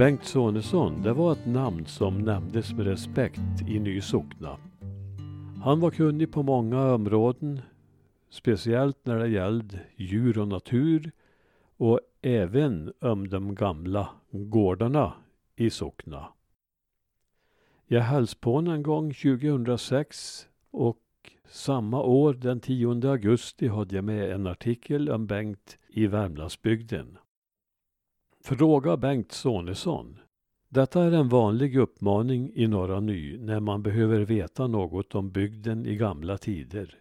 Bengt Sonesson, det var ett namn som nämndes med respekt i Nysockna. Han var kunnig på många områden, speciellt när det gällde djur och natur och även om de gamla gårdarna i Sockna. Jag hälsade på honom en gång 2006 och samma år den 10 augusti hade jag med en artikel om Bengt i Värmlandsbygden. Fråga Bengt Sonesson. Detta är en vanlig uppmaning i Norra Ny när man behöver veta något om bygden i gamla tider.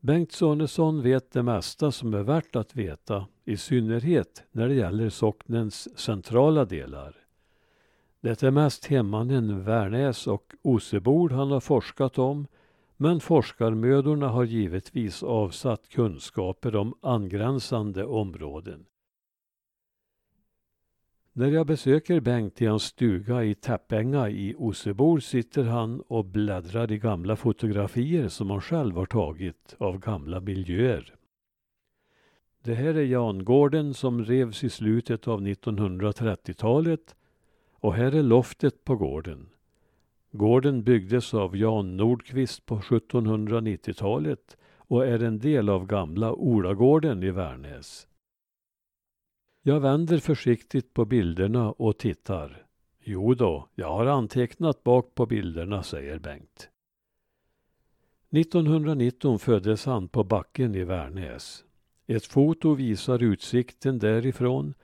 Bengt Sonesson vet det mesta som är värt att veta, i synnerhet när det gäller socknens centrala delar. Det är mest hemmanen Värnäs och Osebord han har forskat om, men forskarmödorna har givetvis avsatt kunskaper om angränsande områden. När jag besöker Bengt i hans stuga i Täppänga i Osebor sitter han och bläddrar i gamla fotografier som han själv har tagit av gamla miljöer. Det här är Jangården som revs i slutet av 1930-talet och här är loftet på gården. Gården byggdes av Jan Nordqvist på 1790-talet och är en del av gamla Olagården i Värnäs. Jag vänder försiktigt på bilderna och tittar. Jo då, jag har antecknat bak på bilderna, säger Bengt. 1919 föddes han på backen i Värnäs. Ett foto visar utsikten därifrån.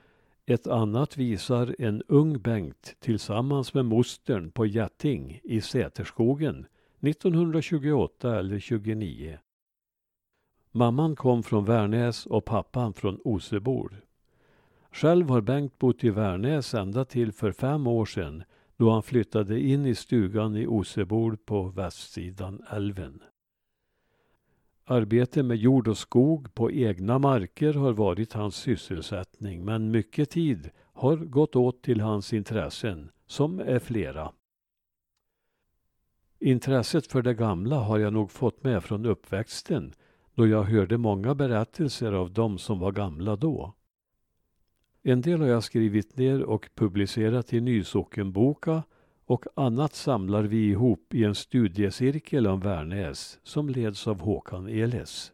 Ett annat visar en ung Bengt tillsammans med mostern på Jätting i Säterskogen 1928 eller 29. Mamman kom från Värnäs och pappan från Osebol. Själv har Bengt bott i Värnäs ända till för fem år sedan då han flyttade in i stugan i Osebol på västsidan älven. Arbete med jord och skog på egna marker har varit hans sysselsättning men mycket tid har gått åt till hans intressen, som är flera. Intresset för det gamla har jag nog fått med från uppväxten då jag hörde många berättelser av dem som var gamla då. En del har jag skrivit ner och publicerat i Nysockenboka och annat samlar vi ihop i en studiecirkel om Värnäs som leds av Håkan Eles.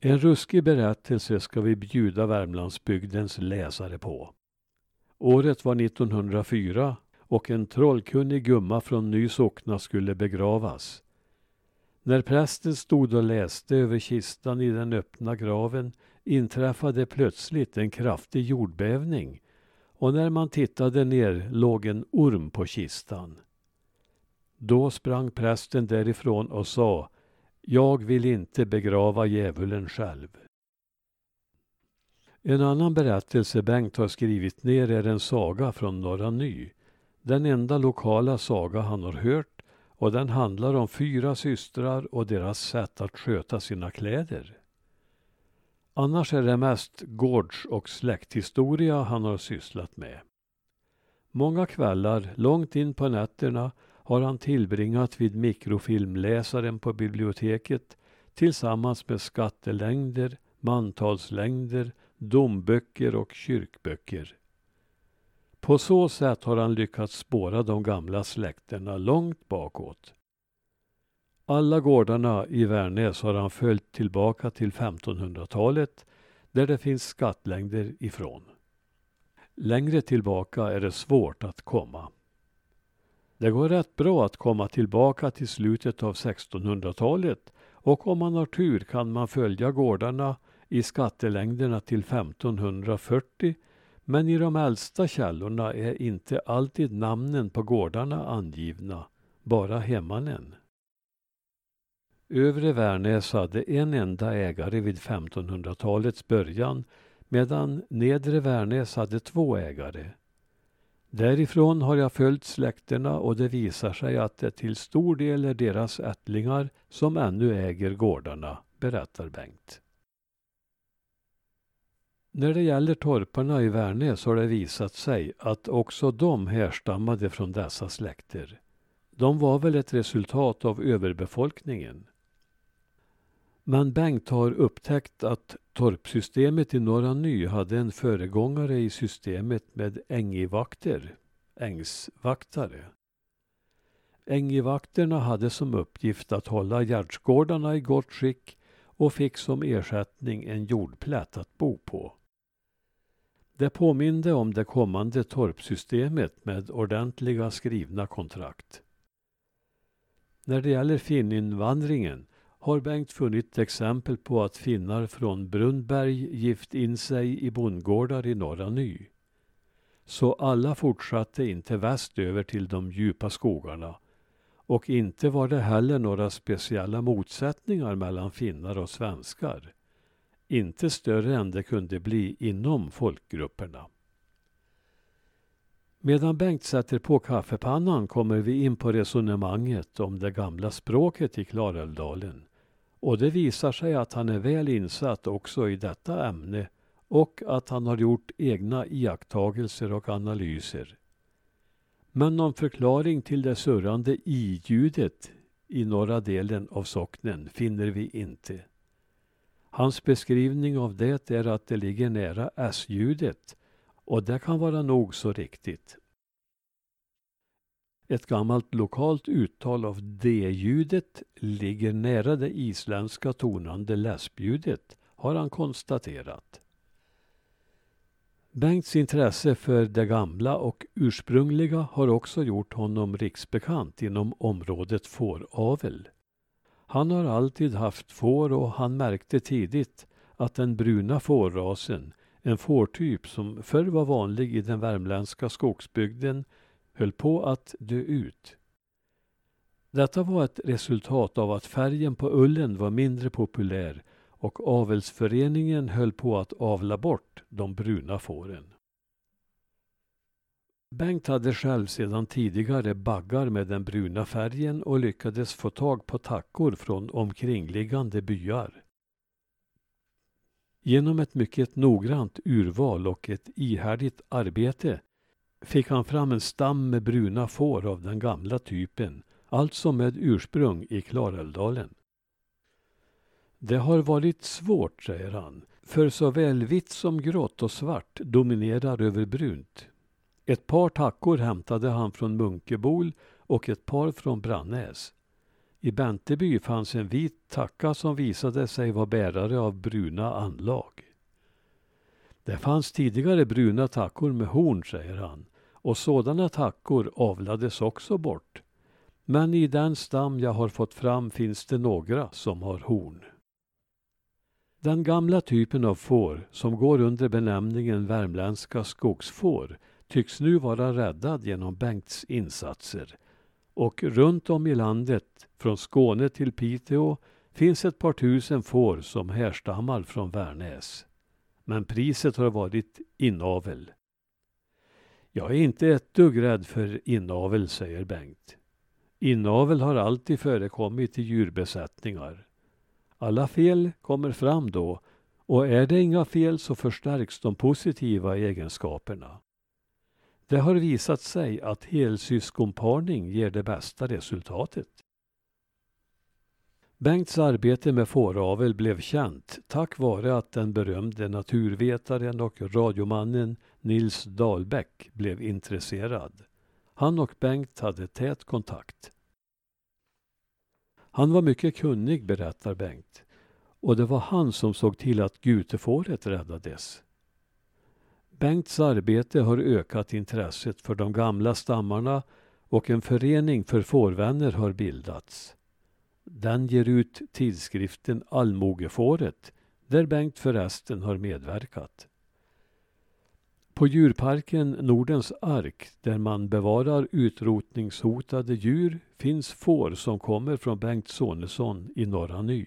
En ruskig berättelse ska vi bjuda Värmlandsbygdens läsare på. Året var 1904 och en trollkunnig gumma från Nysockna skulle begravas. När prästen stod och läste över kistan i den öppna graven inträffade plötsligt en kraftig jordbävning och när man tittade ner låg en orm på kistan. Då sprang prästen därifrån och sa Jag vill inte begrava djävulen själv. En annan berättelse Bengt har skrivit ner är en saga från Norra Ny. Den enda lokala saga han har hört och den handlar om fyra systrar och deras sätt att sköta sina kläder. Annars är det mest gårds och släkthistoria han har sysslat med. Många kvällar, långt in på nätterna, har han tillbringat vid mikrofilmläsaren på biblioteket tillsammans med skattelängder, mantalslängder, domböcker och kyrkböcker. På så sätt har han lyckats spåra de gamla släkterna långt bakåt. Alla gårdarna i Värnäs har han följt tillbaka till 1500-talet där det finns skattlängder ifrån. Längre tillbaka är det svårt att komma. Det går rätt bra att komma tillbaka till slutet av 1600-talet och om man har tur kan man följa gårdarna i skattelängderna till 1540 men i de äldsta källorna är inte alltid namnen på gårdarna angivna, bara hemmanen. Övre Värnäs hade en enda ägare vid 1500-talets början medan Nedre Värnäs hade två ägare. Därifrån har jag följt släkterna och det visar sig att det till stor del är deras ättlingar som ännu äger gårdarna, berättar Bengt. När det gäller torparna i Värnäs har det visat sig att också de härstammade från dessa släkter. De var väl ett resultat av överbefolkningen. Men Bengt har upptäckt att torpsystemet i Norra Ny hade en föregångare i systemet med ängivakter, ängsvaktare. Ängivakterna hade som uppgift att hålla gärdsgårdarna i gott skick och fick som ersättning en jordplätt att bo på. Det påminde om det kommande torpsystemet med ordentliga skrivna kontrakt. När det gäller finninvandringen har Bengt funnit exempel på att finnar från Brunnberg gift in sig i bondgårdar i Norra Ny. Så alla fortsatte inte västöver till de djupa skogarna och inte var det heller några speciella motsättningar mellan finnar och svenskar. Inte större än det kunde bli inom folkgrupperna. Medan Bengt sätter på kaffepannan kommer vi in på resonemanget om det gamla språket i Klarälvdalen. Och det visar sig att han är väl insatt också i detta ämne och att han har gjort egna iakttagelser och analyser. Men någon förklaring till det surrande i-ljudet i norra delen av socknen finner vi inte. Hans beskrivning av det är att det ligger nära s-ljudet och det kan vara nog så riktigt. Ett gammalt lokalt uttal av d-ljudet ligger nära det isländska tonande läspljudet, har han konstaterat. Bengts intresse för det gamla och ursprungliga har också gjort honom riksbekant inom området fåravel. Han har alltid haft får och han märkte tidigt att den bruna fårrasen, en fårtyp som förr var vanlig i den värmländska skogsbygden, höll på att dö ut. Detta var ett resultat av att färgen på ullen var mindre populär och avelsföreningen höll på att avla bort de bruna fåren. Bengt hade själv sedan tidigare baggar med den bruna färgen och lyckades få tag på tackor från omkringliggande byar. Genom ett mycket noggrant urval och ett ihärdigt arbete fick han fram en stam med bruna får av den gamla typen, alltså med ursprung i Klarälvdalen. Det har varit svårt, säger han, för såväl vitt som grått och svart dominerar över brunt. Ett par tackor hämtade han från Munkebol och ett par från Brannäs. I Benteby fanns en vit tacka som visade sig vara bärare av bruna anlag. Det fanns tidigare bruna tackor med horn, säger han, och sådana tackor avlades också bort. Men i den stam jag har fått fram finns det några som har horn. Den gamla typen av får, som går under benämningen värmländska skogsfår, tycks nu vara räddad genom Bengts insatser. Och runt om i landet, från Skåne till Piteå, finns ett par tusen får som härstammar från Värnäs. Men priset har varit inavel. Jag är inte ett dugg rädd för inavel, säger Bengt. Inavel har alltid förekommit i djurbesättningar. Alla fel kommer fram då och är det inga fel så förstärks de positiva egenskaperna. Det har visat sig att helsyskonparning ger det bästa resultatet. Bengts arbete med fåravel blev känt tack vare att den berömde naturvetaren och radiomannen Nils Dahlbäck blev intresserad. Han och Bengt hade tät kontakt. Han var mycket kunnig, berättar Bengt. Och det var han som såg till att gutefåret räddades. Bengts arbete har ökat intresset för de gamla stammarna och en förening för fårvänner har bildats. Den ger ut tidskriften Allmogefåret, där Bengt förresten har medverkat. På djurparken Nordens ark, där man bevarar utrotningshotade djur, finns får som kommer från Bengt Sonesson i Norra Ny.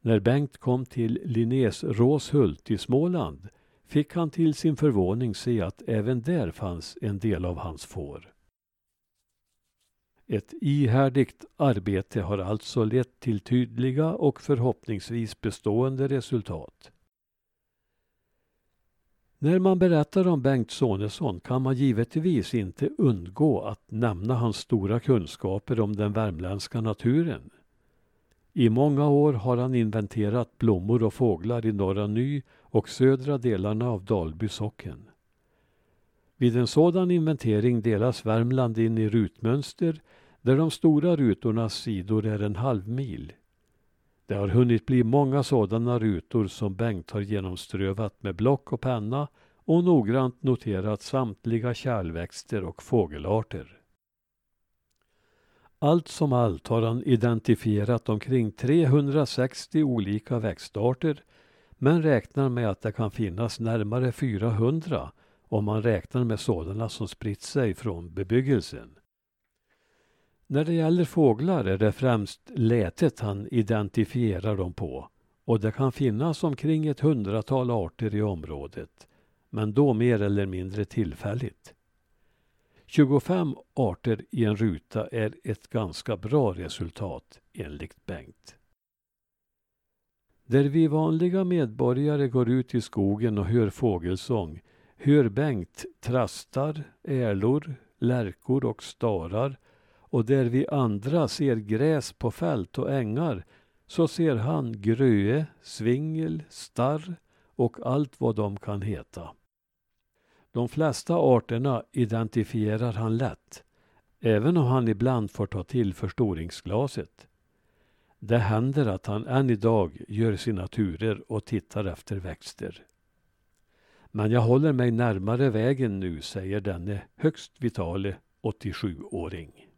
När Bengt kom till Linnés Råshult i Småland fick han till sin förvåning se att även där fanns en del av hans får. Ett ihärdigt arbete har alltså lett till tydliga och förhoppningsvis bestående resultat. När man berättar om Bengt Sonesson kan man givetvis inte undgå att nämna hans stora kunskaper om den värmländska naturen. I många år har han inventerat blommor och fåglar i Norra Ny och södra delarna av Dalby socken. Vid en sådan inventering delas Värmland in i rutmönster där de stora rutornas sidor är en halv mil. Det har hunnit bli många sådana rutor som Bengt har genomströvat med block och penna och noggrant noterat samtliga kärlväxter och fågelarter. Allt som allt har han identifierat omkring 360 olika växtarter men räknar med att det kan finnas närmare 400 om man räknar med sådana som spritt sig från bebyggelsen. När det gäller fåglar är det främst lätet han identifierar dem på och det kan finnas omkring ett hundratal arter i området, men då mer eller mindre tillfälligt. 25 arter i en ruta är ett ganska bra resultat enligt Bengt. Där vi vanliga medborgare går ut i skogen och hör fågelsång hör Bengt trastar, ärlor, lärkor och starar och där vi andra ser gräs på fält och ängar så ser han gröe, svingel, starr och allt vad de kan heta. De flesta arterna identifierar han lätt, även om han ibland får ta till förstoringsglaset. Det händer att han än idag gör sina turer och tittar efter växter. Men jag håller mig närmare vägen nu, säger denne högst vitale 87-åring.